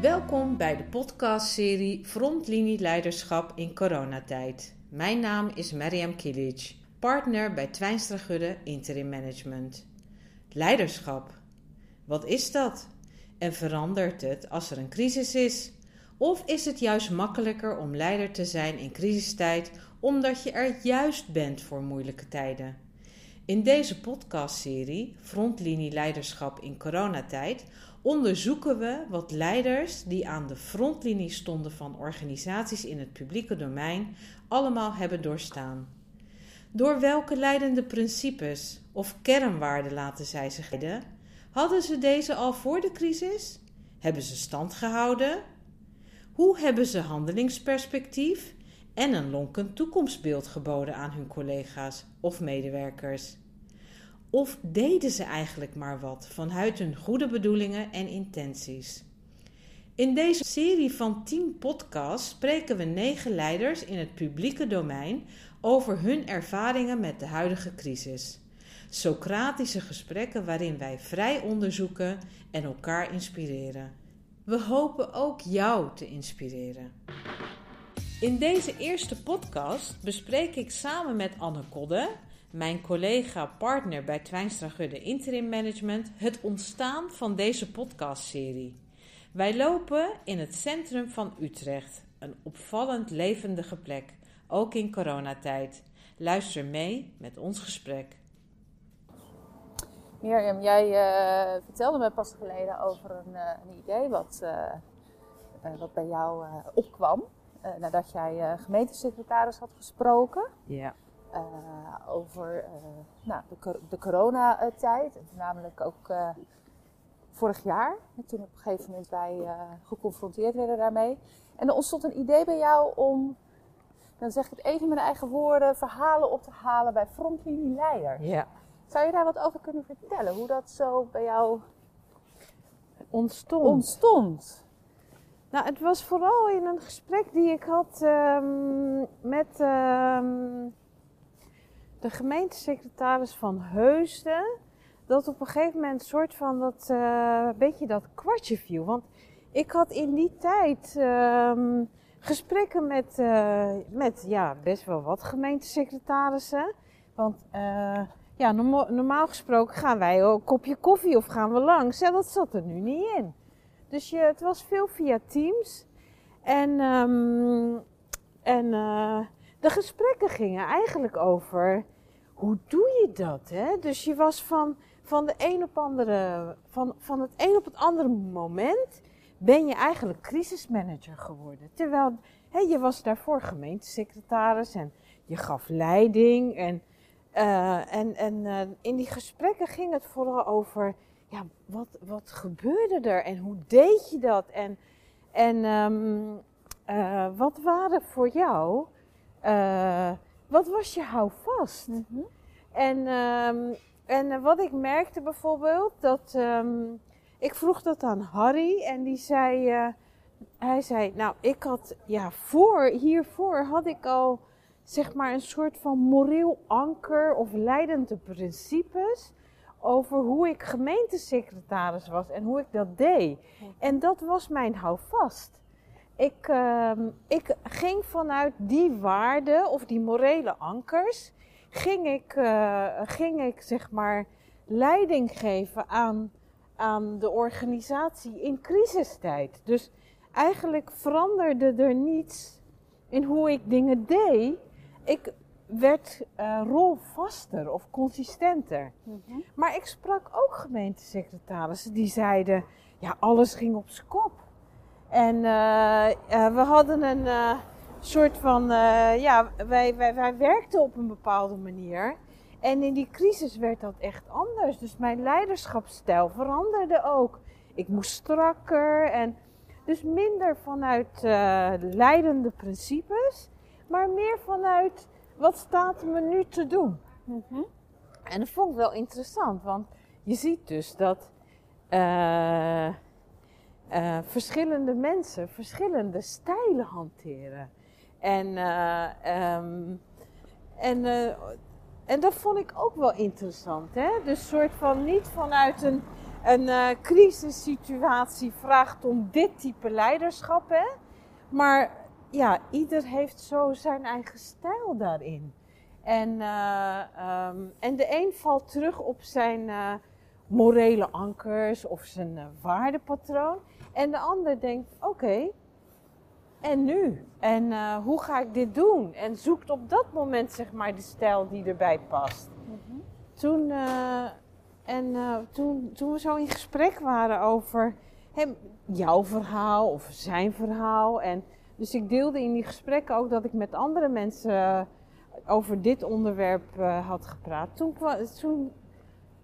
Welkom bij de podcastserie Frontlinie Leiderschap in coronatijd. Mijn naam is Mariam Kilic, partner bij Twijnstra Gudde Interim Management. Leiderschap. Wat is dat? En verandert het als er een crisis is? Of is het juist makkelijker om leider te zijn in crisistijd omdat je er juist bent voor moeilijke tijden? In deze podcastserie Frontlinie Leiderschap in coronatijd onderzoeken we wat leiders die aan de frontlinie stonden van organisaties in het publieke domein allemaal hebben doorstaan. Door welke leidende principes of kernwaarden laten zij zich leiden? Hadden ze deze al voor de crisis? Hebben ze stand gehouden? Hoe hebben ze handelingsperspectief en een lonkend toekomstbeeld geboden aan hun collega's of medewerkers? Of deden ze eigenlijk maar wat vanuit hun goede bedoelingen en intenties? In deze serie van 10 podcasts spreken we negen leiders in het publieke domein over hun ervaringen met de huidige crisis. Socratische gesprekken waarin wij vrij onderzoeken en elkaar inspireren. We hopen ook jou te inspireren. In deze eerste podcast bespreek ik samen met Anne Kodde, mijn collega partner bij Twijnstra Gudde Interim Management, het ontstaan van deze podcastserie. Wij lopen in het centrum van Utrecht, een opvallend levendige plek, ook in coronatijd. Luister mee met ons gesprek. Mirjam, jij uh, vertelde me pas geleden over een, uh, een idee wat, uh, wat bij jou opkwam. nadat jij gemeentesecretaris had gesproken. Ja. Over nou, de, de coronatijd. En voornamelijk ook vorig jaar. Toen op een gegeven moment wij geconfronteerd werden daarmee. En er ontstond een idee bij jou om dan zeg ik het even met eigen woorden, verhalen op te halen bij frontlinie-leiders. Ja. Zou je daar wat over kunnen vertellen? Hoe dat zo bij jou ontstond? ontstond? Nou, het was vooral in een gesprek die ik had um, met um, de gemeentesecretaris van Heusden. Dat op een gegeven moment soort van dat uh, beetje dat kwartje viel. Want ik had in die tijd um, gesprekken met, uh, met ja, best wel wat gemeentesecretarissen. Want uh, ja, normaal, gesproken gaan wij een kopje koffie of gaan we langs. En dat zat er nu niet in. Dus je, het was veel via Teams. En, um, en de gesprekken gingen eigenlijk over hoe doe je dat? Hè? Dus je was van, van, de een op andere, van, van het een op het andere moment ben je eigenlijk crisismanager geworden. Terwijl hè, je was daarvoor gemeentesecretaris en je gaf leiding. En, uh, en, en uh, in die gesprekken ging het vooral over, ja, wat, wat gebeurde er en hoe deed je dat? En, en um, uh, wat waren voor jou, wat was je houvast? Mm -hmm. En, um, en wat ik merkte bijvoorbeeld, dat... Um, ik vroeg dat aan Harry en die zei, uh, hij zei, nou ik had, ja voor, hiervoor had ik al zeg maar een soort van moreel anker of leidende principes over hoe ik gemeentesecretaris was en hoe ik dat deed. En dat was mijn houvast. Ik, uh, ik ging vanuit die waarden of die morele ankers, ging ik, uh, ging ik zeg maar leiding geven aan aan de organisatie in crisistijd. Dus eigenlijk veranderde er niets in hoe ik dingen deed. Ik werd uh, rolvaster of consistenter. Mm -hmm. Maar ik sprak ook gemeentesecretarissen die zeiden: ja, alles ging op z'n kop. En uh, uh, we hadden een soort van, ja, wij, wij, wij werkten op een bepaalde manier. En in die crisis werd dat echt anders. Dus mijn leiderschapsstijl veranderde ook. Ik moest strakker en dus minder vanuit leidende principes, maar meer vanuit wat staat me nu te doen. Mm -hmm. En dat vond ik wel interessant, want je ziet dus dat uh, uh, verschillende mensen verschillende stijlen hanteren. En, um, en en dat vond ik ook wel interessant. Hè? Dus soort van niet vanuit een, een eh, crisissituatie vraagt om dit type leiderschap. Hè? Maar ja, ieder heeft zo zijn eigen stijl daarin. En, eh, ehm, en de een valt terug op zijn eh, morele ankers of zijn waardepatroon. En de ander denkt, oké, en nu? En hoe ga ik dit doen? En zoekt op dat moment zeg maar de stijl die erbij past. Mhm. Toen, en toen, toen we zo in gesprek waren over hem, jouw verhaal of zijn verhaal. En dus ik deelde in die gesprekken ook dat ik met andere mensen over dit onderwerp had gepraat. Toen, toen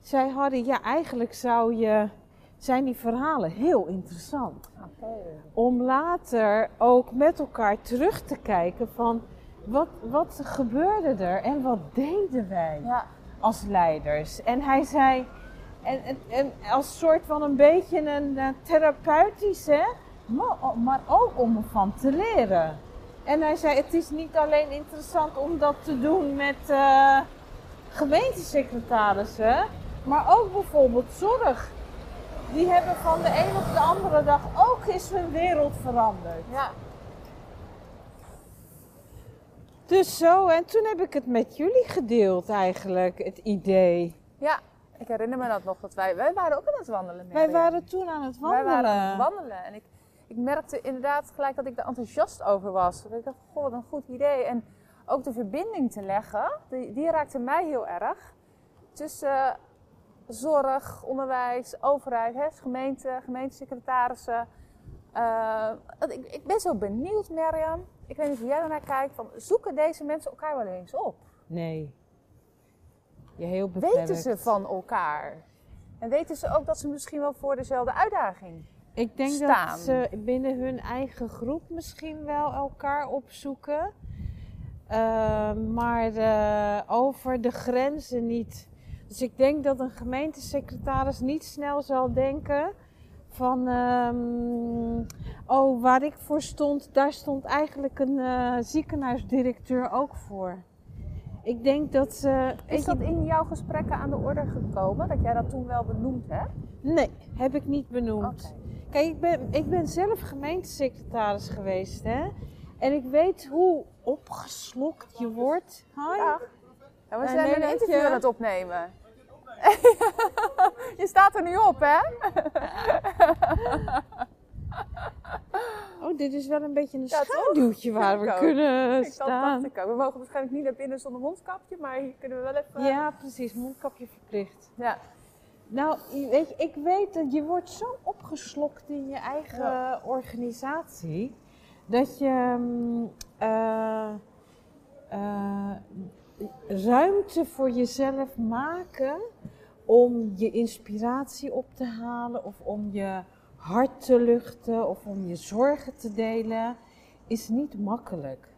zei Harry, ja eigenlijk zou je, zijn die verhalen heel interessant. Om later ook met elkaar terug te kijken van wat, wat gebeurde er en wat deden wij ja. als leiders. En hij zei, en, en, als soort van een beetje een, een therapeutisch, hè, maar, maar ook om ervan te leren. En hij zei: Het is niet alleen interessant om dat te doen met uh, gemeentesecretarissen, maar ook bijvoorbeeld zorg. Die hebben van de een op de andere dag ook eens hun wereld veranderd. Ja. Dus zo, en toen heb ik het met jullie gedeeld eigenlijk, het idee. Ja, ik herinner me dat nog, dat wij, wij waren ook aan het wandelen. Wij waren toen aan het wandelen. Wij waren aan het wandelen en ik ik merkte inderdaad gelijk dat ik er enthousiast over was. Dat ik dacht, goh, wat een goed idee. En ook de verbinding te leggen, die, die raakte mij heel erg. Tussen zorg, onderwijs, overheid, hè, gemeente, gemeentesecretarissen. Uh, ik, ik, ben zo benieuwd, Mirjam. Ik weet niet hoe jij naar kijkt. Van, zoeken deze mensen elkaar wel eens op? Nee. Je heel beperkt. Weten ze van elkaar? En weten ze ook dat ze misschien wel voor dezelfde uitdaging ik denk dat ze binnen hun eigen groep misschien wel elkaar opzoeken. Uh, maar uh, over de grenzen niet. Dus ik denk dat een gemeentesecretaris niet snel zal denken van, um, oh, waar ik voor stond, daar stond eigenlijk een uh, ziekenhuisdirecteur ook voor. Ik denk dat ze. Is dat in jouw gesprekken aan de orde gekomen? Dat jij dat toen wel benoemd hebt? Nee, heb ik niet benoemd. Kijk, ik ben, ik ben zelf gemeentesecretaris geweest, hè. En ik weet hoe opgeslokt je wordt. Hi. Ja. ja we zijn een interview je... aan het opnemen. je staat er nu op, hè? oh, dit is wel een beetje een ja, schaduwtje waar we kunnen ik staan. We mogen waarschijnlijk niet naar binnen zonder mondkapje, maar hier kunnen we wel even... Ja, precies. Mondkapje verplicht. Ja. Nou, weet je, ik weet dat je wordt zo opgeslokt in je eigen organisatie. Dat je uh, uh, ruimte voor jezelf maken om je inspiratie op te halen of om je hart te luchten of om je zorgen te delen, is niet makkelijk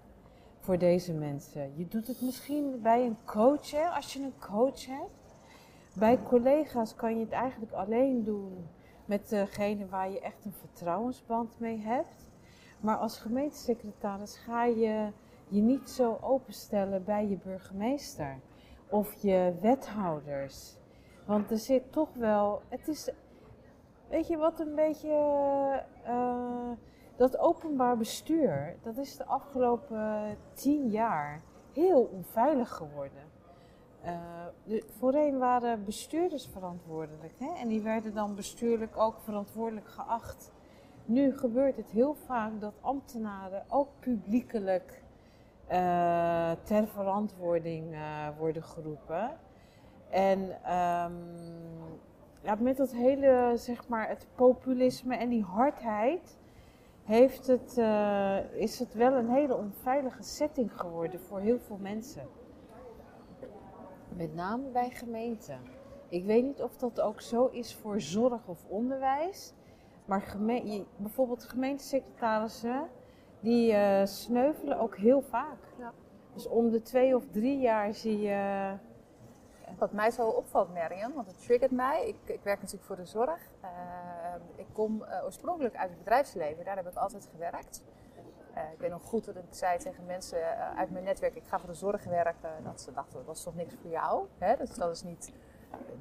voor deze mensen. Je doet het misschien bij een coach, als je een coach hebt. Bij collega's kan je het eigenlijk alleen doen met degene waar je echt een vertrouwensband mee hebt. Maar als gemeentesecretaris ga je je niet zo openstellen bij je burgemeester of je wethouders. Want er zit toch wel. Het is. Weet je wat een beetje. Uh, dat openbaar bestuur, dat is de afgelopen tien jaar heel onveilig geworden. Uh, voorheen waren bestuurders verantwoordelijk hè? en die werden dan bestuurlijk ook verantwoordelijk geacht. Nu gebeurt het heel vaak dat ambtenaren ook publiekelijk uh, ter verantwoording worden geroepen. En um, ja, met dat hele, zeg maar, het populisme en die hardheid heeft het, is het wel een hele onveilige setting geworden voor heel veel mensen. Met name bij gemeenten. Ik weet niet of dat ook zo is voor zorg of onderwijs. Maar geme bijvoorbeeld gemeentesecretarissen, die uh, sneuvelen ook heel vaak. Ja. Dus om de twee of drie jaar zie je... Wat mij zo opvalt, Marian, want het triggert mij. Ik, ik werk natuurlijk voor de zorg. Uh, ik kom uh, oorspronkelijk uit het bedrijfsleven, daar heb ik altijd gewerkt. Uh, ik weet nog goed dat ik zei tegen mensen uit mijn netwerk, ik ga voor de zorg werken. Dat ze dachten, dat was toch niks voor jou? Hè? Dus dat is niet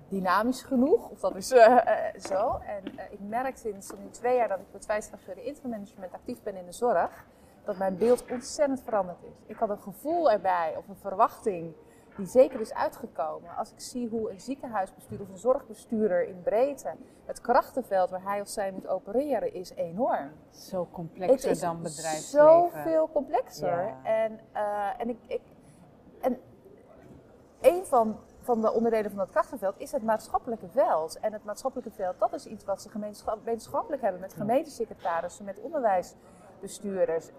dynamisch genoeg. Of dat is eh, eh, zo. En eh, ik merk sinds nu twee jaar dat ik met Wijsdrachtgeur interim actief ben in de zorg. Dat mijn beeld ontzettend veranderd is. Ik had een gevoel erbij of een verwachting die zeker is uitgekomen. Als ik zie hoe een ziekenhuisbestuurder of een zorgbestuurder in breedte, het krachtenveld waar hij of zij moet opereren, is enorm. Zo complexer dan bedrijfsleven. Zoveel complexer. En, uh, en, ik, ik, en een van, van de onderdelen van dat krachtenveld is het maatschappelijke veld. En het maatschappelijke veld, dat is iets wat ze gemeenschappelijk hebben met gemeentesecretarissen, met onderwijsbestuurders.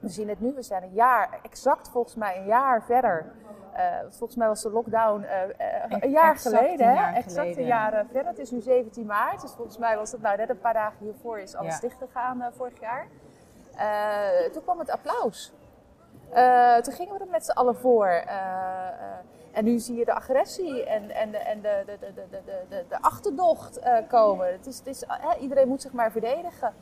We zien het nu, we zijn een jaar, exact volgens mij een jaar verder uh, volgens mij was de lockdown uh, een jaar geleden. Een jaar exact geleden. een jaar verder. Het is nu 17 maart. Dus volgens mij was het nou net een paar dagen hiervoor is alles ja. dicht gegaan vorig jaar. toen kwam het applaus. toen gingen we er met z'n allen voor. en nu zie je de agressie en, en, de, en de, de, de, de, de, de achterdocht komen. Het is, het is, iedereen moet zich maar verdedigen.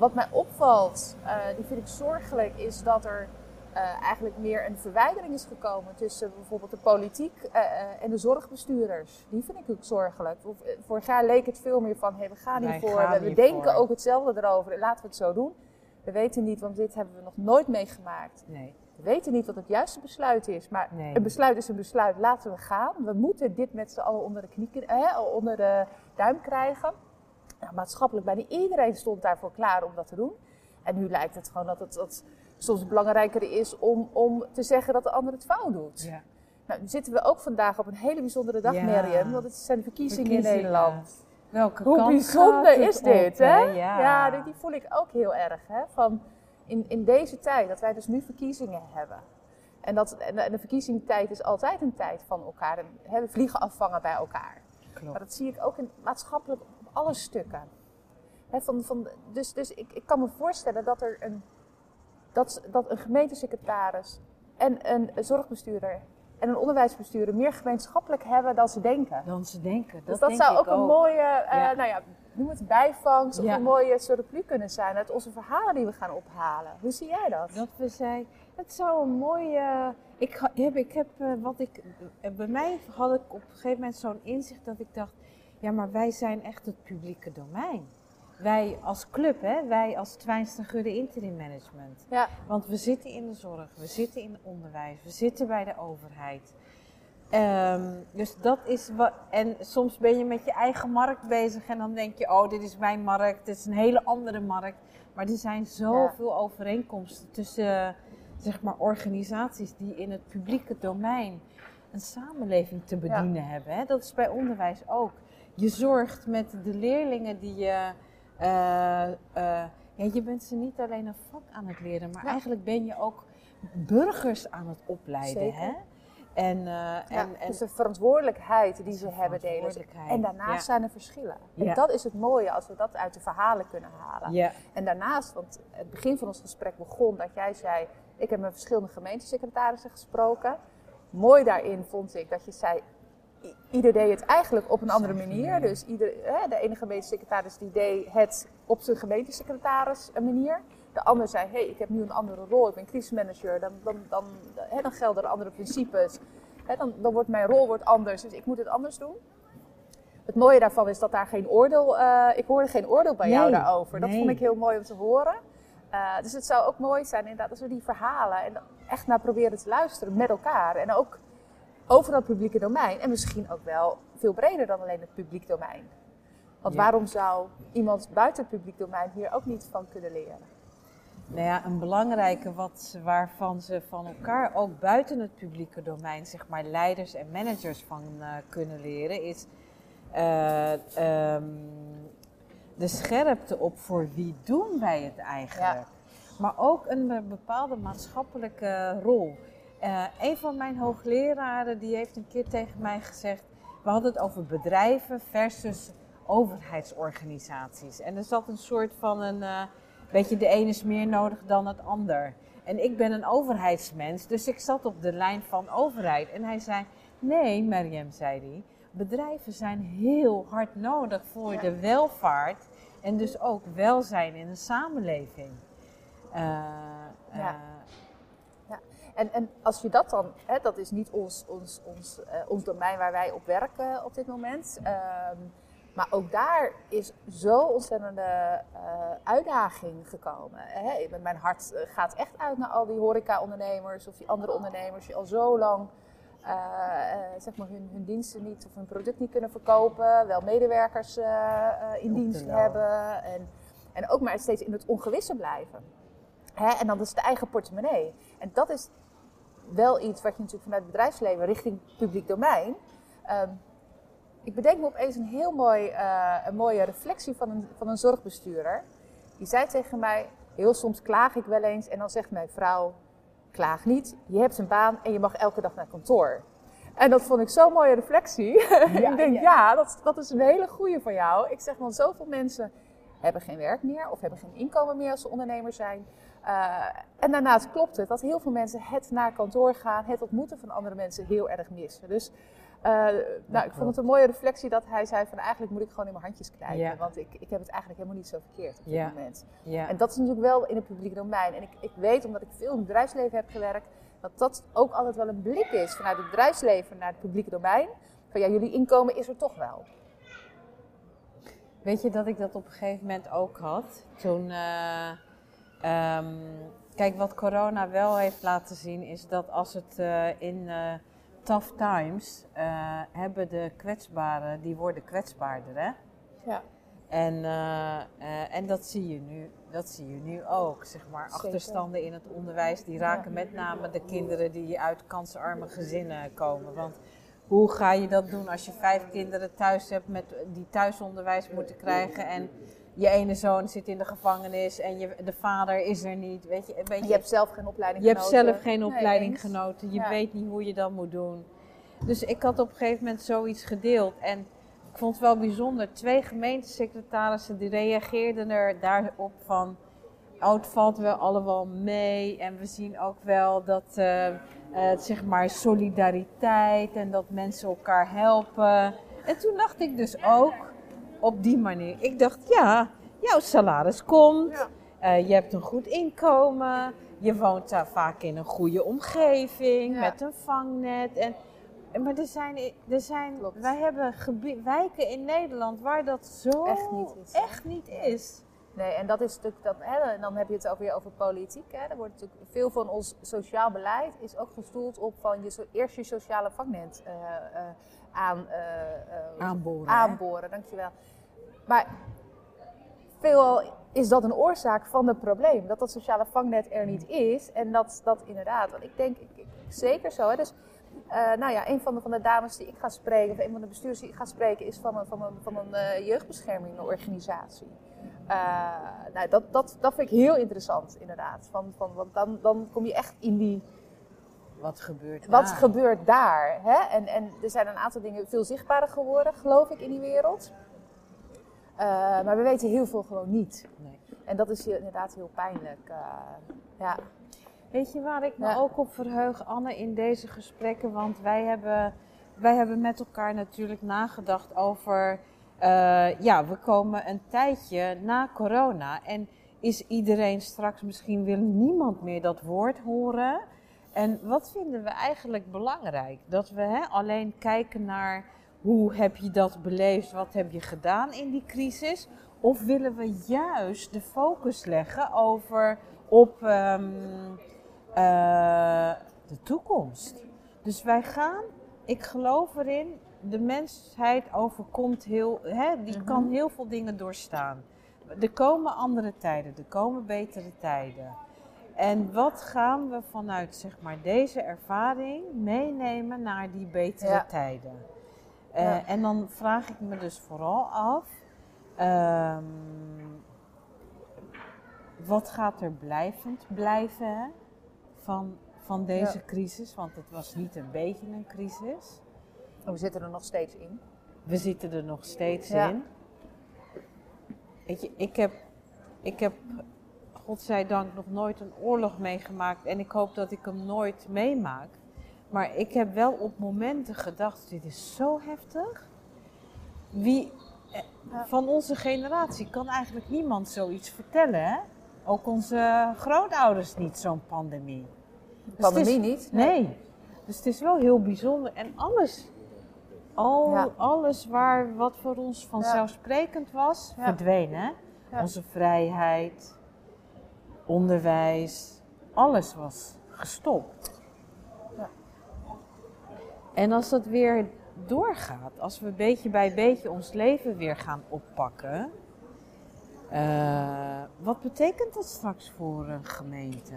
Wat mij opvalt, die vind ik zorgelijk, is dat er uh, eigenlijk meer een verwijdering is gekomen tussen bijvoorbeeld de politiek uh, en de zorgbestuurders. Die vind ik ook zorgelijk. Vorig jaar leek het veel meer van, hey, we gaan hiervoor, we, we denken ook hetzelfde erover, laten we het zo doen. We weten niet, want dit hebben we nog nooit meegemaakt. Nee. We weten niet wat het juiste besluit is, maar nee. een besluit is een besluit, laten we gaan. We moeten dit met z'n allen onder de, knie, eh, onder de duim krijgen. Nou, maatschappelijk, bijna iedereen stond daarvoor klaar om dat te doen. En nu lijkt het gewoon dat het... Dat, soms belangrijker is om, om te zeggen dat de ander het fout doet. Ja. Nou, nu zitten we ook vandaag op een hele bijzondere dag, ja. want het zijn verkiezingen, in Nederland. Welke Hoe bijzonder is dit, hè? Ja, die, die, voel ik ook heel erg, hè? Van in, in deze tijd, dat wij dus nu verkiezingen hebben. En, dat, en de verkiezingstijd is altijd een tijd van elkaar. En, hè, we vliegen afvangen bij elkaar. Klopt. Maar dat zie ik ook in, maatschappelijk alle stukken. van, van, dus dus ik, ik kan me voorstellen dat er een dat, dat een gemeentesecretaris en een zorgbestuurder en een onderwijsbestuurder meer gemeenschappelijk hebben dan ze denken. Dan ze denken. Dat dus dat zou ook, een mooie, uh, nou ja, noem het bijvangst of een mooie surplus kunnen zijn uit onze verhalen die we gaan ophalen. Hoe zie jij dat? Dat we zijn, het zou een mooie. Ik heb, ik heb uh, wat ik. Uh, bij mij had ik op een gegeven moment zo'n inzicht dat ik dacht: ja, maar wij zijn echt het publieke domein wij als club, hè, wij als Twijnstra Gudde Interim Management. Ja. Want we zitten in de zorg, we zitten in het onderwijs, we zitten bij de overheid. Um, dus dat is wat. En soms ben je met je eigen markt bezig en dan denk je: oh, dit is mijn markt, dit is een hele andere markt. Maar er zijn zoveel overeenkomsten tussen zeg maar, organisaties die in het publieke domein een samenleving te bedienen hebben. Hè? Dat is bij onderwijs ook. Je zorgt met de leerlingen die je uh, ja, je bent ze niet alleen een vak aan het leren, maar eigenlijk ben je ook burgers aan het opleiden. Hè? En, uh, en, dus de verantwoordelijkheid die ze hebben delen. En daarnaast zijn er verschillen. En dat is het mooie als we dat uit de verhalen kunnen halen. En daarnaast, want het begin van ons gesprek begon dat jij zei: Ik heb met verschillende gemeentesecretarissen gesproken. Mooi daarin vond ik dat je zei: ieder deed het eigenlijk op een andere manier. Dus ieder, hè, de ene gemeentesecretaris die deed het op zijn gemeentesecretaris manier. De ander zei, hé, hey, ik heb nu een andere rol, ik ben crisismanager. Dan, dan, dan, hè, dan gelden er andere principes. Hè, dan, dan wordt mijn rol wordt anders, dus ik moet het anders doen. Het mooie daarvan is dat daar geen oordeel, uh, ik hoorde geen oordeel bij jou daarover. Dat vond ik heel mooi om te horen. Uh, dus het zou ook mooi zijn inderdaad als we die verhalen en echt naar proberen te luisteren met elkaar. En ook over het publieke domein. En misschien ook wel veel breder dan alleen het publiek domein. Want waarom zou iemand buiten het publiek domein hier ook niet van kunnen leren? Nou ja, een belangrijke wat, waarvan ze van elkaar ook buiten het publieke domein, zeg maar leiders en managers van uh, kunnen leren, is uh, um, de scherpte op voor wie doen wij het eigenlijk. Ja. Maar ook een bepaalde maatschappelijke rol. Uh, een van mijn hoogleraren die heeft een keer tegen mij gezegd: we hadden het over bedrijven versus overheidsorganisaties. En er zat een soort van een, uh, weet je, de ene is meer nodig dan het ander. En ik ben een overheidsmens, dus ik zat op de lijn van overheid. En hij zei: nee, Mariam, zei hij, bedrijven zijn heel hard nodig voor de welvaart en dus ook welzijn in een samenleving. Uh, ja. En, en als je dat dan, hè, dat is niet ons, ons, ons, eh, ons domein waar wij op werken op dit moment. Ehm, maar ook daar is zo ontzettende uh, uitdaging gekomen. Hè? Mijn hart eh, gaat echt uit naar al die horeca-ondernemers of die andere ondernemers die al zo lang uh, zeg maar hun, hun, diensten niet of hun product niet kunnen verkopen, wel medewerkers in dienst hebben en, en ook maar steeds in het ongewisse blijven. Hè? En dan is de eigen portemonnee. En dat is wel iets wat je natuurlijk vanuit het bedrijfsleven richting publiek domein. Um, ik bedenk me opeens een heel mooi, uh, een mooie reflectie van een, van een zorgbestuurder. Die zei tegen mij, heel soms klaag ik wel eens en dan zegt mijn vrouw, klaag niet, je hebt een baan en je mag elke dag naar kantoor. En dat vond ik zo'n mooie reflectie. ik denk, ja, ja dat, dat, is een hele goede van jou. Ik zeg, want zoveel mensen hebben geen werk meer of hebben geen inkomen meer als ze ondernemer zijn. Uh, en daarnaast klopt het dat heel veel mensen het naar kantoor gaan, het ontmoeten van andere mensen heel erg missen. Dus uh, nou, ik vond het een mooie reflectie dat hij zei van eigenlijk moet ik gewoon in mijn handjes knijpen. Want ik, ik heb het eigenlijk helemaal niet zo verkeerd op dit ja. moment. Ja. En dat is natuurlijk wel in het publieke domein. En ik, ik weet, omdat ik veel in het bedrijfsleven heb gewerkt, dat dat ook altijd wel een blik is vanuit het bedrijfsleven naar het publieke domein. Van ja, jullie inkomen is er toch wel. Weet je dat ik dat op een gegeven moment ook had? Toen, uh, um, kijk, wat corona wel heeft laten zien is dat als het uh, in tough times uh, hebben de kwetsbaren, die worden kwetsbaarder, hè? Ja. En, en dat zie je nu, dat zie je nu ook, zeg maar. Zeker. Achterstanden in het onderwijs, die raken met name de kinderen die uit kansarme gezinnen komen. Want hoe ga je dat doen als je vijf kinderen thuis hebt met, die thuisonderwijs moeten krijgen en je ene zoon zit in de gevangenis en je, de vader is er niet. Weet je, weet je, je hebt zelf geen opleiding je genoten. Je hebt zelf geen opleiding nee, genoten. Je ja. weet niet hoe je dat moet doen. Dus ik had op een gegeven moment zoiets gedeeld. En ik vond het wel bijzonder. Twee gemeentesecretarissen die reageerden er daarop van... Oh, het valt wel allemaal mee. En we zien ook wel dat, uh, uh, zeg maar, solidariteit en dat mensen elkaar helpen. En toen dacht ik dus ook op die manier. Ik dacht, ja, jouw salaris komt. Ja. Uh, je hebt een goed inkomen. Je woont daar vaak in een goede omgeving ja. met een vangnet. En, maar er zijn, er zijn wij hebben wijken in Nederland waar dat zo echt niet is. Echt niet is. Nee, en dat is natuurlijk dat, hè, en dan heb je het ook weer over politiek. Hè. Er wordt natuurlijk veel van ons sociaal beleid is ook gestoeld op van je, eerst je sociale vangnet uh, uh, aan, uh, aanboren. aanboren dankjewel. Maar veelal is dat een oorzaak van het probleem. Dat dat sociale vangnet er niet is. En dat, dat inderdaad, want ik denk ik, ik, zeker zo. Hè. Dus uh, nou ja, een van de, van de dames die ik ga spreken, of een van de bestuurders die ik ga spreken, is van een, van een, van een uh, jeugdbeschermingorganisatie. Uh, nou, dat, dat, dat vind ik heel interessant, inderdaad. Van, van, want dan, dan kom je echt in die. Wat gebeurt Wat daar? gebeurt daar? Hè? En, en er zijn een aantal dingen veel zichtbaarder geworden, geloof ik, in die wereld. Uh, maar we weten heel veel gewoon niet. Nee. En dat is inderdaad heel pijnlijk. Uh, ja. Weet je waar ik me ja. ook op verheug, Anne, in deze gesprekken? Want wij hebben, wij hebben met elkaar natuurlijk nagedacht over. Uh, ja, we komen een tijdje na corona. En is iedereen straks misschien wil niemand meer dat woord horen? En wat vinden we eigenlijk belangrijk? Dat we hè, alleen kijken naar hoe heb je dat beleefd? Wat heb je gedaan in die crisis? Of willen we juist de focus leggen over op um, uh, de toekomst? Dus wij gaan, ik geloof erin, de mensheid overkomt heel, hè, die -hmm. kan heel veel dingen doorstaan. Er komen andere tijden, er komen betere tijden. En wat gaan we vanuit zeg maar, deze ervaring meenemen naar die betere ja. tijden? Uh, ja. En dan vraag ik me dus vooral af, um, wat gaat er blijvend blijven hè, van, van deze ja. crisis? Want het was niet een beetje een crisis. We zitten er nog steeds in. We zitten er nog steeds ja. in. Weet je, ik heb, ik heb, godzijdank, nog nooit een oorlog meegemaakt. En ik hoop dat ik hem nooit meemaak. Maar ik heb wel op momenten gedacht, dit is zo heftig. Wie eh, van onze generatie kan eigenlijk niemand zoiets vertellen. Hè? Ook onze grootouders niet, zo'n pandemie. De Dus is- pandemie niet. Nee. Dus het is wel heel bijzonder. En alles, al, Ja. alles waar, wat voor ons vanzelfsprekend was, Ja. verdween. Hè? Ja. Onze vrijheid, onderwijs, alles was gestopt. Ja. En als dat weer doorgaat, als we beetje bij beetje ons leven weer gaan oppakken, eh, wat betekent dat straks voor een gemeente?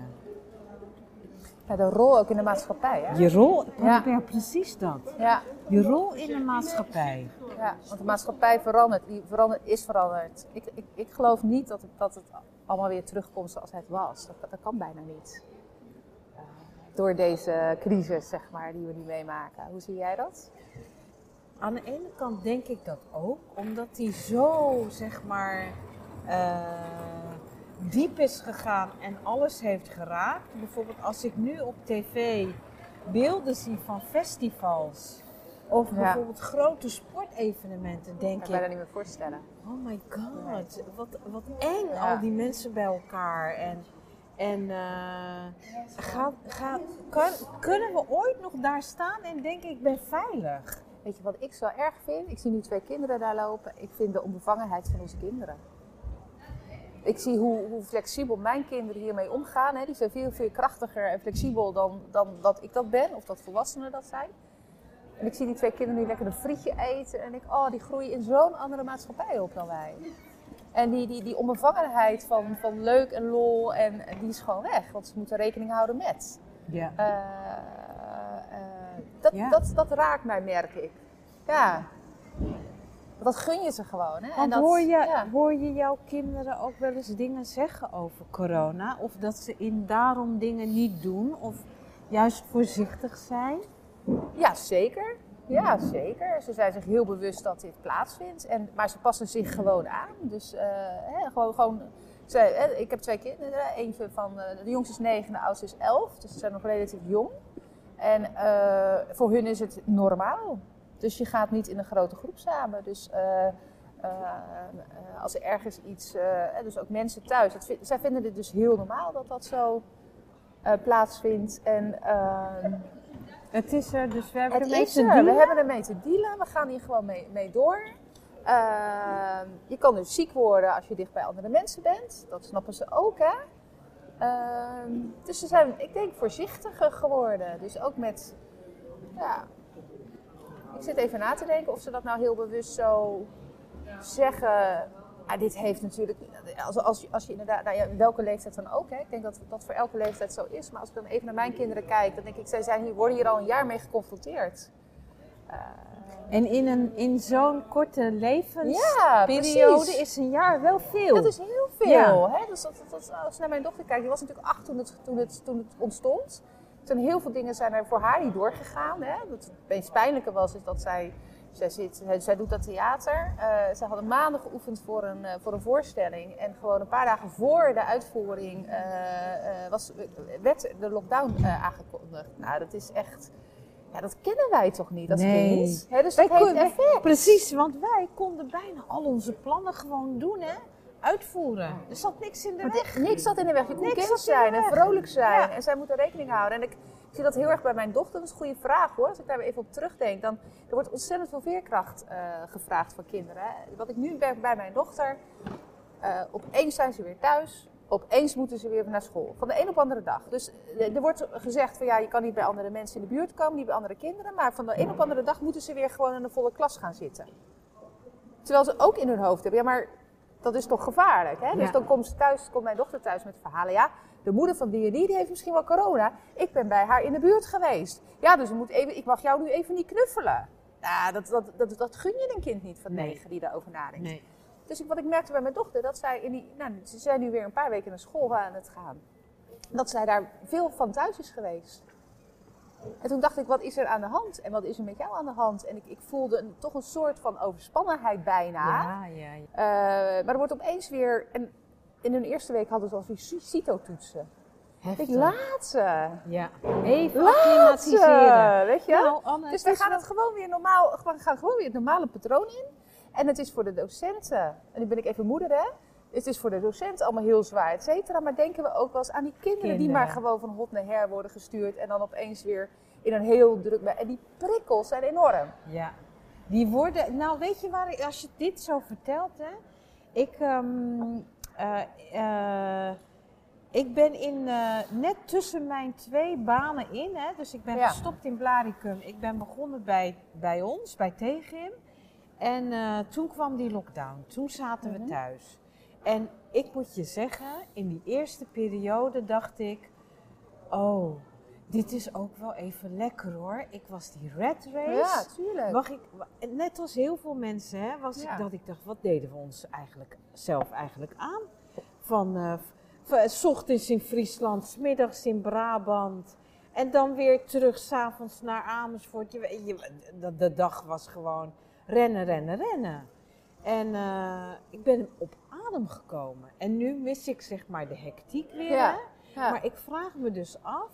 Ja, de rol ook in de maatschappij. Hè? Je rol, Ja. ja. precies dat. Ja, Je rol in de maatschappij. ja, want de maatschappij verandert, die verandert, is veranderd. Ik, ik, ik geloof niet dat het, dat het allemaal weer terugkomt zoals het was. Dat, kan bijna niet. Eh, door deze crisis, zeg maar, die we nu meemaken. Hoe zie jij dat? Aan de ene kant denk ik dat ook, omdat die zo, zeg maar, eh, diep is gegaan en alles heeft geraakt. Bijvoorbeeld als ik nu op tv beelden zie van festivals of Ja. bijvoorbeeld grote sportevenementen, Ik denk kan me dat ik, niet meer voorstellen. oh my god, wat, wat eng Ja. al die mensen bij elkaar. En, en gaat, kan, kunnen we ooit nog daar staan en denken ik ben veilig? Weet je wat ik zo erg vind? Ik zie nu twee kinderen daar lopen. Ik vind de onbevangenheid van onze kinderen. Ik zie hoe, hoe flexibel mijn kinderen hiermee omgaan. Hè. Die zijn veel, veel krachtiger en flexibel dan, dan dat ik dat ben. Of dat volwassenen dat zijn. En ik zie die twee kinderen nu lekker een frietje eten. En ik, oh, die groeien in zo'n andere maatschappij op dan wij. En die, die, die onbevangenheid van, van leuk en lol, en, en die is gewoon weg. Want ze moeten rekening houden met. Ja. Eh, eh, dat, Ja. dat, dat raakt mij, merk ik. Ja. Dat gun je ze gewoon. Hè? en Want dat, hoor, je, ja. hoor je jouw kinderen ook wel eens dingen zeggen over corona? Of dat ze in daarom dingen niet doen? Of juist voorzichtig zijn? Ja, zeker. Ja, zeker. Ze zijn zich heel bewust dat dit plaatsvindt. En, maar ze passen zich gewoon aan. Dus eh, hè, gewoon... gewoon hè, ik heb twee kinderen. Eentje van... eh, de jongste is negen, de oudste is elf. Dus ze zijn nog relatief jong. En eh, voor hun is het normaal. Dus je gaat niet in een grote groep samen. Dus als er ergens iets, dus ook mensen thuis, dat zij vinden dit dus heel normaal dat dat zo plaatsvindt. En ehm, Het is er, dus we hebben het ermee te er. We dealen. hebben ermee te dealen. We gaan hier gewoon mee, mee door. Ehm, je kan dus ziek worden als je dicht bij andere mensen bent. Dat snappen ze ook, hè? Ehm, dus ze zijn, ik denk, voorzichtiger geworden. Dus ook met, ja... Ik zit even na te denken of ze dat nou heel bewust zo zeggen. Ah, dit heeft natuurlijk, als, als, als je inderdaad, nou ja, welke leeftijd dan ook, hè? ik denk dat dat voor elke leeftijd zo is. Maar als ik dan even naar mijn kinderen kijk, dan denk ik, zij zijn hier, worden hier al een jaar mee geconfronteerd. En in, een, in zo'n korte levensperiode is een jaar wel veel. Dat is heel veel. Ja. Hè? Dus dat, dat, als je naar mijn dochter kijkt, die was natuurlijk acht toen het, toen het, toen het ontstond. Zijn heel veel dingen zijn er voor haar niet doorgegaan. Hè? Wat het meest pijnlijke was, is dat zij, zij, zit, zij, zij doet dat theater. Eh zij hadden maanden geoefend voor een, eh, voor een voorstelling. En gewoon een paar dagen voor de uitvoering eh, was, werd de lockdown aangekondigd. Nou, dat is echt... Ja, dat kennen wij toch niet als Nee. kind? Dus Wij dat heeft konden- effect. Precies, want wij konden bijna al onze plannen gewoon doen, hè? Uitvoeren. Er zat niks in de Want weg. Niks zat in de weg. Je kon Niks kind zijn en vrolijk zijn. Ja. En zij moeten rekening houden. En ik zie dat heel erg bij mijn dochter. Dat is een goede vraag hoor. Als ik daar even op terugdenk. Dan, er wordt ontzettend veel veerkracht eh, gevraagd van kinderen. Wat ik nu merk bij mijn dochter. eh, opeens zijn ze weer thuis. Opeens moeten ze weer naar school. Van de een op de andere dag. Dus eh, er wordt gezegd van ja, je kan niet bij andere mensen in de buurt komen. Niet bij andere kinderen. Maar van de een op de andere dag moeten ze weer gewoon in een volle klas gaan zitten. Terwijl ze ook in hun hoofd hebben. Ja, maar dat is toch gevaarlijk, hè? Dus dan komt ze thuis, komt mijn dochter thuis met verhalen. Ja, de moeder van die en die, die heeft misschien wel corona. Ik ben bij haar in de buurt geweest. Ja, dus moet even, ik mag jou nu even niet knuffelen. Nou, dat, dat, dat, dat gun je een kind niet van Nee. negen die daarover nadenkt. Nee. Dus ik, wat ik merkte bij mijn dochter, dat zij in die, nou, ze zijn nu weer een paar weken naar school aan het gaan. Dat zij daar veel van thuis is geweest. En toen dacht ik, wat is er aan de hand? En wat is er met jou aan de hand? En ik, ik voelde een, toch een soort van overspannenheid bijna. Ja, ja, ja. Eh, maar er wordt opeens weer. En in hun eerste week hadden ze al die CITO-toetsen. Ik laat ze. Ja. Even Laat acclimatiseren. ze. Weet je? Nou, Anne, dus we gaan wel- het gewoon weer normaal. We gaan gewoon weer het normale patroon in. En het is voor de docenten. En nu ben ik even moeder, hè? Het is voor de docent allemaal heel zwaar, et cetera. Maar denken we ook wel eens aan die kinderen, die maar gewoon van hot naar her worden gestuurd. En dan opeens weer in een heel druk... En die prikkels zijn enorm. Ja. Die worden, nou weet je waar, als je dit zo vertelt, hè. Ik, ehm, eh, eh, ik ben in, eh, net tussen mijn twee banen in, hè. Dus ik ben Ja. gestopt in Blaricum. Ik ben begonnen bij, bij ons, bij Tegrim. En eh, toen kwam die lockdown. Toen zaten Mhm. we thuis. En ik moet je zeggen, in die eerste periode dacht ik... Oh, dit is ook wel even lekker hoor. Ik was die red race. Ja, tuurlijk. Mag ik, net als heel veel mensen, hè, was Ja. ik dat ik dacht, wat deden we ons eigenlijk zelf eigenlijk aan? Van eh, s ochtends in Friesland, s middags in Brabant. En dan weer terug s'avonds naar Amersfoort. Je, de, de dag was gewoon rennen, rennen, rennen. En eh, ik ben op adem gekomen. En nu mis ik zeg maar de hectiek weer. Ja. hè. Ja. Maar ik vraag me dus af,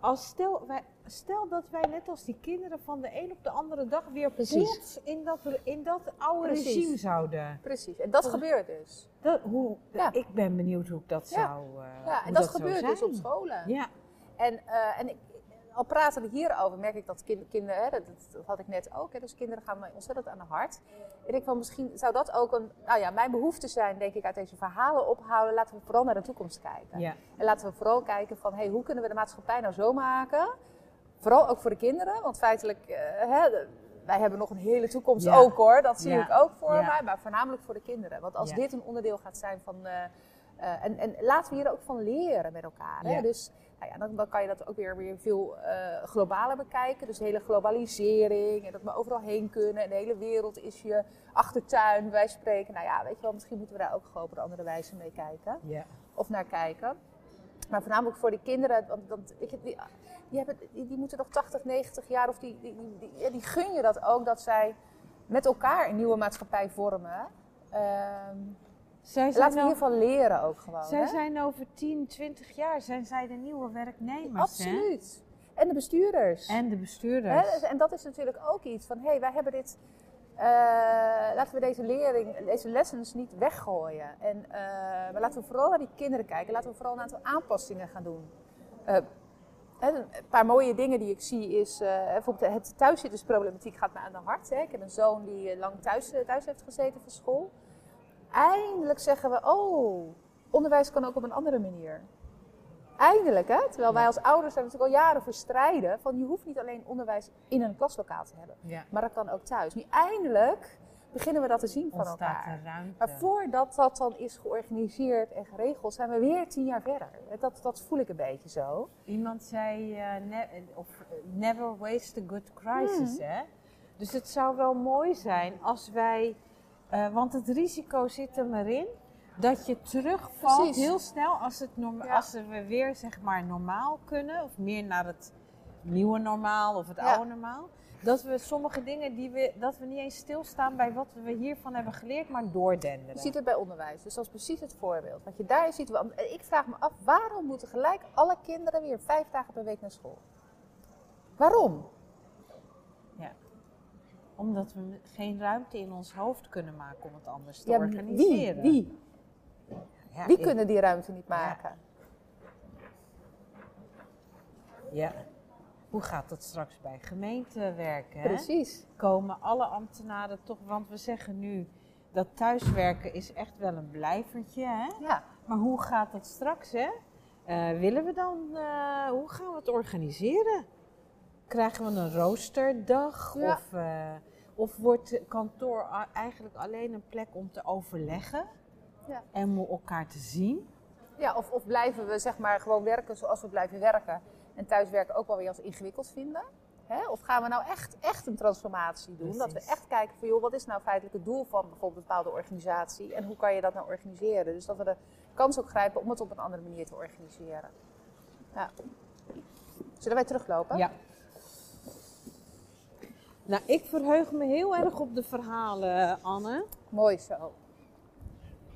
als stel, wij, stel dat wij net als die kinderen van de een op de andere dag weer Precies. plots in dat, in dat oude Precies. regime zouden. Precies. En dat gebeurt dus. Dat, hoe, Ja. Ik ben benieuwd hoe ik dat Ja. zou. eh, Ja, en dat, gebeurt dus op scholen. Ja, En, eh, en ik, al praten we hierover, merk ik dat kind- kinderen, hè, dat, dat had ik net ook, hè, dus kinderen gaan mij ontzettend aan de hart. En ik van misschien zou dat ook een, nou ja, mijn behoefte zijn, denk ik, uit deze verhalen ophouden. Laten we vooral naar de toekomst kijken. ja. En laten we vooral kijken van, hey, hoe kunnen we de maatschappij nou zo maken? Vooral ook voor de kinderen, want feitelijk, eh, hè, wij hebben nog een hele toekomst Ja. ook hoor, dat zie Ja. ik ook voor mij, maar voornamelijk voor de kinderen. Want als dit een onderdeel gaat zijn van, eh, eh, en, en laten we hier ook van leren met elkaar. Hè? Ja. Dus nou ja, dan, dan kan je dat ook weer, weer veel eh, globaler bekijken. Dus de hele globalisering en dat we overal heen kunnen. En de hele wereld is je achtertuin, wij spreken. Nou ja, weet je wel, misschien moeten we daar ook gewoon op een andere wijze mee kijken. ja. Of naar kijken. Maar voornamelijk voor die kinderen, want, je, die, die, hebben, die, die moeten nog 80, 90 jaar, of die, die gun je dat ook, dat zij met elkaar een nieuwe maatschappij vormen. Ehm, Zij zijn, laten we al- hiervan leren ook gewoon. zij hè? zijn over 10, 20 jaar zijn zij de nieuwe werknemers. hè? Absoluut. En de bestuurders. En de Hè, bestuurders. en dat is natuurlijk ook iets van, hé, hey, wij hebben dit, eh, laten we deze lering, deze lessons niet weggooien. En, eh, maar laten we vooral naar die kinderen kijken. Laten we vooral een aantal aanpassingen gaan doen. Eh, een paar mooie dingen die ik zie is, bijvoorbeeld het thuiszittersproblematiek gaat me aan de hart. Hè. Ik heb een zoon die lang thuis, thuis heeft gezeten van school. Eindelijk zeggen we, oh, onderwijs kan ook op een andere manier. Eindelijk, hè? Terwijl wij als ouders daar natuurlijk al jaren voor strijden. Van je hoeft niet alleen onderwijs in een klaslokaal te hebben. ja. Maar dat kan ook thuis. Nu eindelijk beginnen we dat te zien van elkaar. ruimte. Maar voordat dat dan is georganiseerd en geregeld, zijn we weer tien jaar verder. Dat, dat voel ik een beetje zo. Iemand zei, eh, ne- of, eh, never waste a good crisis, Hmm. hè? Dus het zou wel mooi zijn als wij, eh, want het risico zit er maar in, dat je terugvalt Precies. heel snel als, het Ja. als we weer zeg maar normaal kunnen, of meer naar het nieuwe normaal of het Ja. oude normaal. Dat we sommige dingen die we, dat we niet eens stilstaan bij wat we hiervan hebben geleerd, maar doordenderen. Je ziet het bij onderwijs. Dus dat is precies het voorbeeld. Wat je daar ziet. want Ik vraag me af, waarom moeten gelijk alle kinderen weer vijf dagen per week naar school? Waarom? Omdat we geen ruimte in ons hoofd kunnen maken om het anders te Ja, organiseren. wie? Wie? Ja, Wie ik- kunnen die ruimte niet maken? Ja. Hoe gaat dat straks bij gemeenten werken? Hè? Precies. Komen alle ambtenaren toch, want we zeggen nu dat thuiswerken is echt wel een blijvertje. Hè? Ja. Maar hoe gaat dat straks? Hè? Eh, willen we dan, eh, hoe gaan we het organiseren? Krijgen we een roosterdag? Ja. Of, eh, of wordt kantoor eigenlijk alleen een plek om te overleggen? Ja. En om elkaar te zien? Ja, of, of blijven we zeg maar gewoon werken zoals we blijven werken en thuiswerken ook wel weer als ingewikkeld vinden? Hè? Of gaan we nou echt, echt een transformatie doen? Dat we echt kijken van, joh, wat is nou feitelijk het doel van bijvoorbeeld een bepaalde organisatie en hoe kan je dat nou organiseren? Dus dat we de kans ook grijpen om het op een andere manier te organiseren. Ja. Zullen wij teruglopen? Ja. Nou, ik verheug me heel erg op de verhalen, Anne. Mooi zo.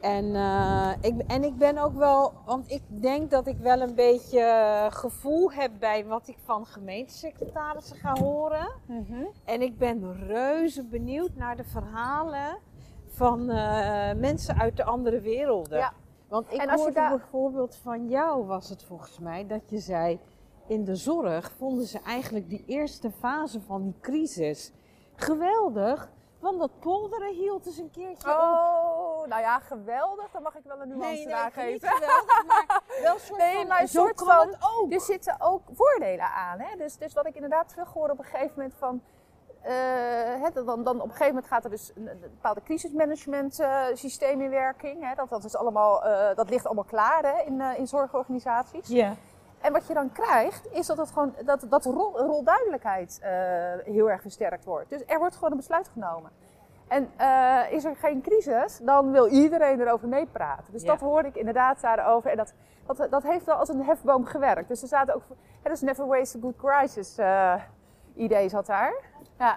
En, eh, ik, en ik ben ook wel, want ik denk dat ik wel een beetje gevoel heb bij wat ik van gemeentesecretarissen ga horen. En ik ben reuze benieuwd naar de verhalen van eh, mensen uit de andere werelden. Ja. Want ik hoorde daar- bijvoorbeeld van jou, was het volgens mij, dat je zei... In de zorg vonden ze eigenlijk die eerste fase van die crisis geweldig. Want dat polderen hield eens een keertje op. Oh, nou ja, geweldig. Dan mag ik wel een nuance Nee, nee, daar ik vind het geven. niet geweldig, maar wel een soort Nee, van, maar een soort van- ook. Er zitten ook voordelen aan. Hè? Dus, dus wat ik inderdaad terughoor op een gegeven moment van... eh, hè, dan, dan op een gegeven moment gaat er dus een, een bepaalde crisismanagement eh, systeem in werking. Hè? Dat, dat, is allemaal, eh, dat ligt allemaal klaar hè, in, in zorgorganisaties. Ja. En wat je dan krijgt, is dat, het gewoon, dat, dat rol, rolduidelijkheid eh, heel erg versterkt wordt. Dus er wordt gewoon een besluit genomen. En eh, is er geen crisis, dan wil iedereen erover meepraten. Dus Ja. dat hoorde ik inderdaad daarover. En dat, dat, dat heeft wel als een hefboom gewerkt. Dus er zaten ook, het is never waste a good crisis eh, idee zat daar. Ja,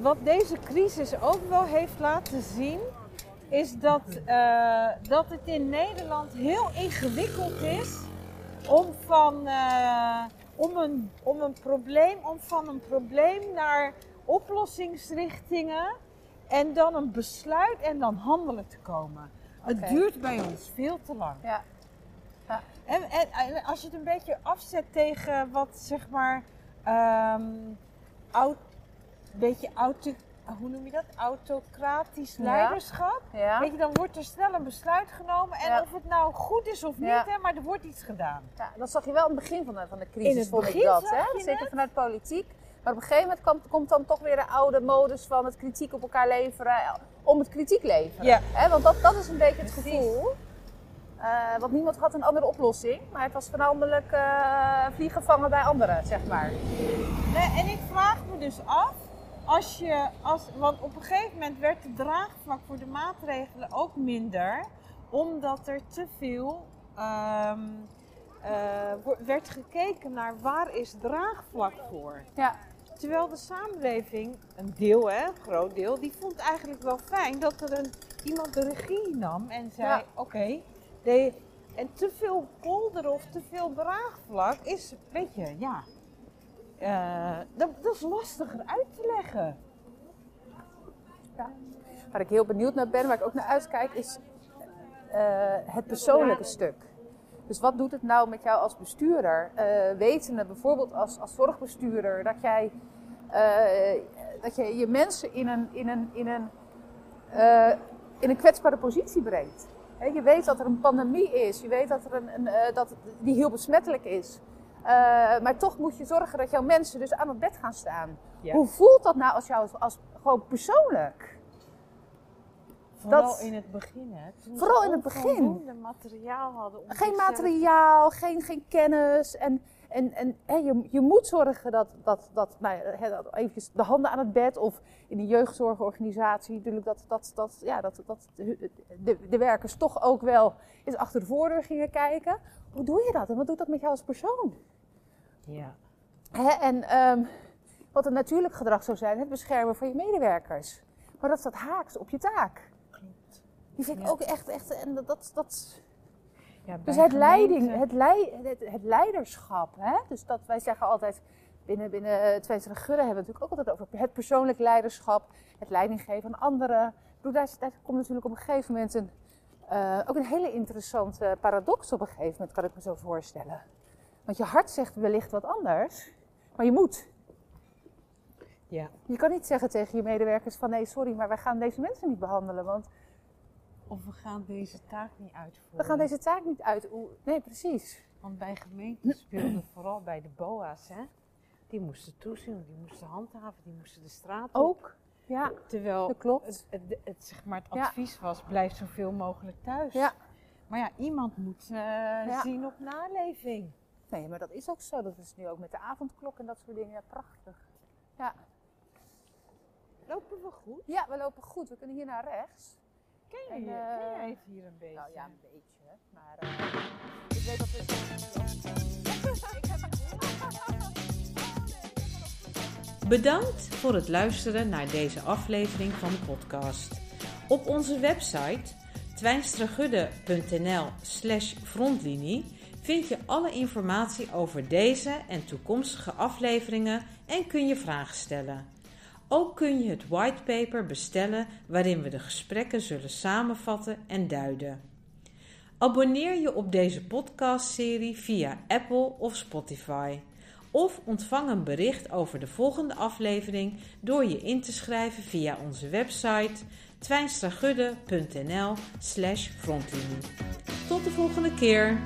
Wat deze crisis ook wel heeft laten zien, is dat, dat het in Nederland heel ingewikkeld is om van, eh, om een, om een probleem, om van een probleem naar oplossingsrichtingen en dan een besluit en dan handelen te komen. Het duurt bij ons veel te lang. ja. En, en, en als je het een beetje afzet tegen wat zeg maar, ehm oud, beetje auto, hoe noem je dat? Autocratisch leiderschap. ja. Weet je, dan wordt er snel een besluit genomen en Ja. of het nou goed is of niet, Ja. hè, maar er wordt iets gedaan. Ja, dat zag je wel aan het begin van de, van de crisis, In het vond begin ik dat. Hè? Zeker het. vanuit politiek. Maar op een gegeven moment komt, komt dan toch weer de oude modus van het kritiek op elkaar leveren. Om het kritiek leveren. Ja. Hè? Want dat, dat is een beetje het Precies. gevoel. Eh, want niemand had een andere oplossing. Maar het was voornamelijk eh, vliegen vangen bij anderen, zeg maar. Nee, en ik vraag me dus af, als je, als, want op een gegeven moment werd het draagvlak voor de maatregelen ook minder, omdat er te veel ehm, eh, werd gekeken naar waar is draagvlak voor. Ja. Terwijl de samenleving, een deel hè, een groot deel, die vond eigenlijk wel fijn dat er een, iemand de regie nam en zei, Ja. oké, de- en te veel polderen of te veel draagvlak is, weet je, ja, eh, dat, dat is lastiger uit te leggen. Waar ik heel benieuwd naar ben, waar ik ook naar uitkijk, is eh, het persoonlijke stuk. Dus wat doet het nou met jou als bestuurder? Eh wetende bijvoorbeeld als, als zorgbestuurder dat jij dat je, je mensen in een, in een, in een, in een kwetsbare positie brengt. Je weet dat er een pandemie is, je weet dat er een, een, dat, die heel besmettelijk is. Eh, maar toch moet je zorgen dat jouw mensen dus aan het bed gaan staan. Ja. Hoe voelt dat nou als jou als, gewoon persoonlijk? Vooral Dat- in het begin, hè. Toen Vooral in het begin. materiaal hadden. Om Geen zichzelf- materiaal, geen, geen kennis. En, en, en hè, je, je moet zorgen dat, dat, dat, nou, hè, dat eventjes de handen aan het bed of in een jeugdzorgorganisatie natuurlijk dat, dat, dat, ja, dat, dat de, de, de werkers toch ook wel eens achter de voordeur gingen kijken. Hoe doe je dat en wat doet dat met jou als persoon? Ja. Hè, en ehm, wat een natuurlijk gedrag zou zijn, het beschermen van je medewerkers. Maar dat staat haaks op je taak. Klopt. Die vind ik Ja. ook echt, echt en dat, dat, Ja, dus het, leiding, het, lei, het, het leiderschap, hè? dus dat wij zeggen altijd binnen, binnen eh, Twente Gudde hebben we het natuurlijk ook altijd over het persoonlijk leiderschap, het leiding geven aan anderen. Bedoel, daar, daar komt natuurlijk op een gegeven moment een, eh, ook een hele interessante paradox op een gegeven moment, kan ik me zo voorstellen. Want je hart zegt wellicht wat anders, maar je moet. Ja. Je kan niet zeggen tegen je medewerkers van nee, sorry, maar wij gaan deze mensen niet behandelen, want Of we gaan deze taak niet uitvoeren. we gaan deze taak niet uit. Nee, precies. Want bij gemeenten speelde vooral bij de BOA's, hè. Die moesten toezien, die moesten handhaven, die moesten de straat op. Ook, ja, Terwijl dat klopt. het, het, het, zeg maar het Ja. advies was, blijf zoveel mogelijk thuis. Ja. Maar ja, iemand moet eh, zien op naleving. Nee, maar dat is ook zo. Dat is nu ook met de avondklok en dat soort dingen. Ja, prachtig. Ja. Lopen we goed? ja, we lopen goed. We kunnen hier naar rechts. Ken En, je, eh, ken jij het hier een beetje? Nou ja, een beetje. Maar eh, ik weet dat we... Bedankt voor het luisteren naar deze aflevering van de podcast. Op onze website twijnstragudde.nl slash frontlinie vind je alle informatie over deze en toekomstige afleveringen en kun je vragen stellen. Ook kun je het whitepaper bestellen waarin we de gesprekken zullen samenvatten en duiden. Abonneer je op deze podcastserie via Apple of Spotify. Of ontvang een bericht over de volgende aflevering door je in te schrijven via onze website twijnstragudde.nl slash. Tot de volgende keer!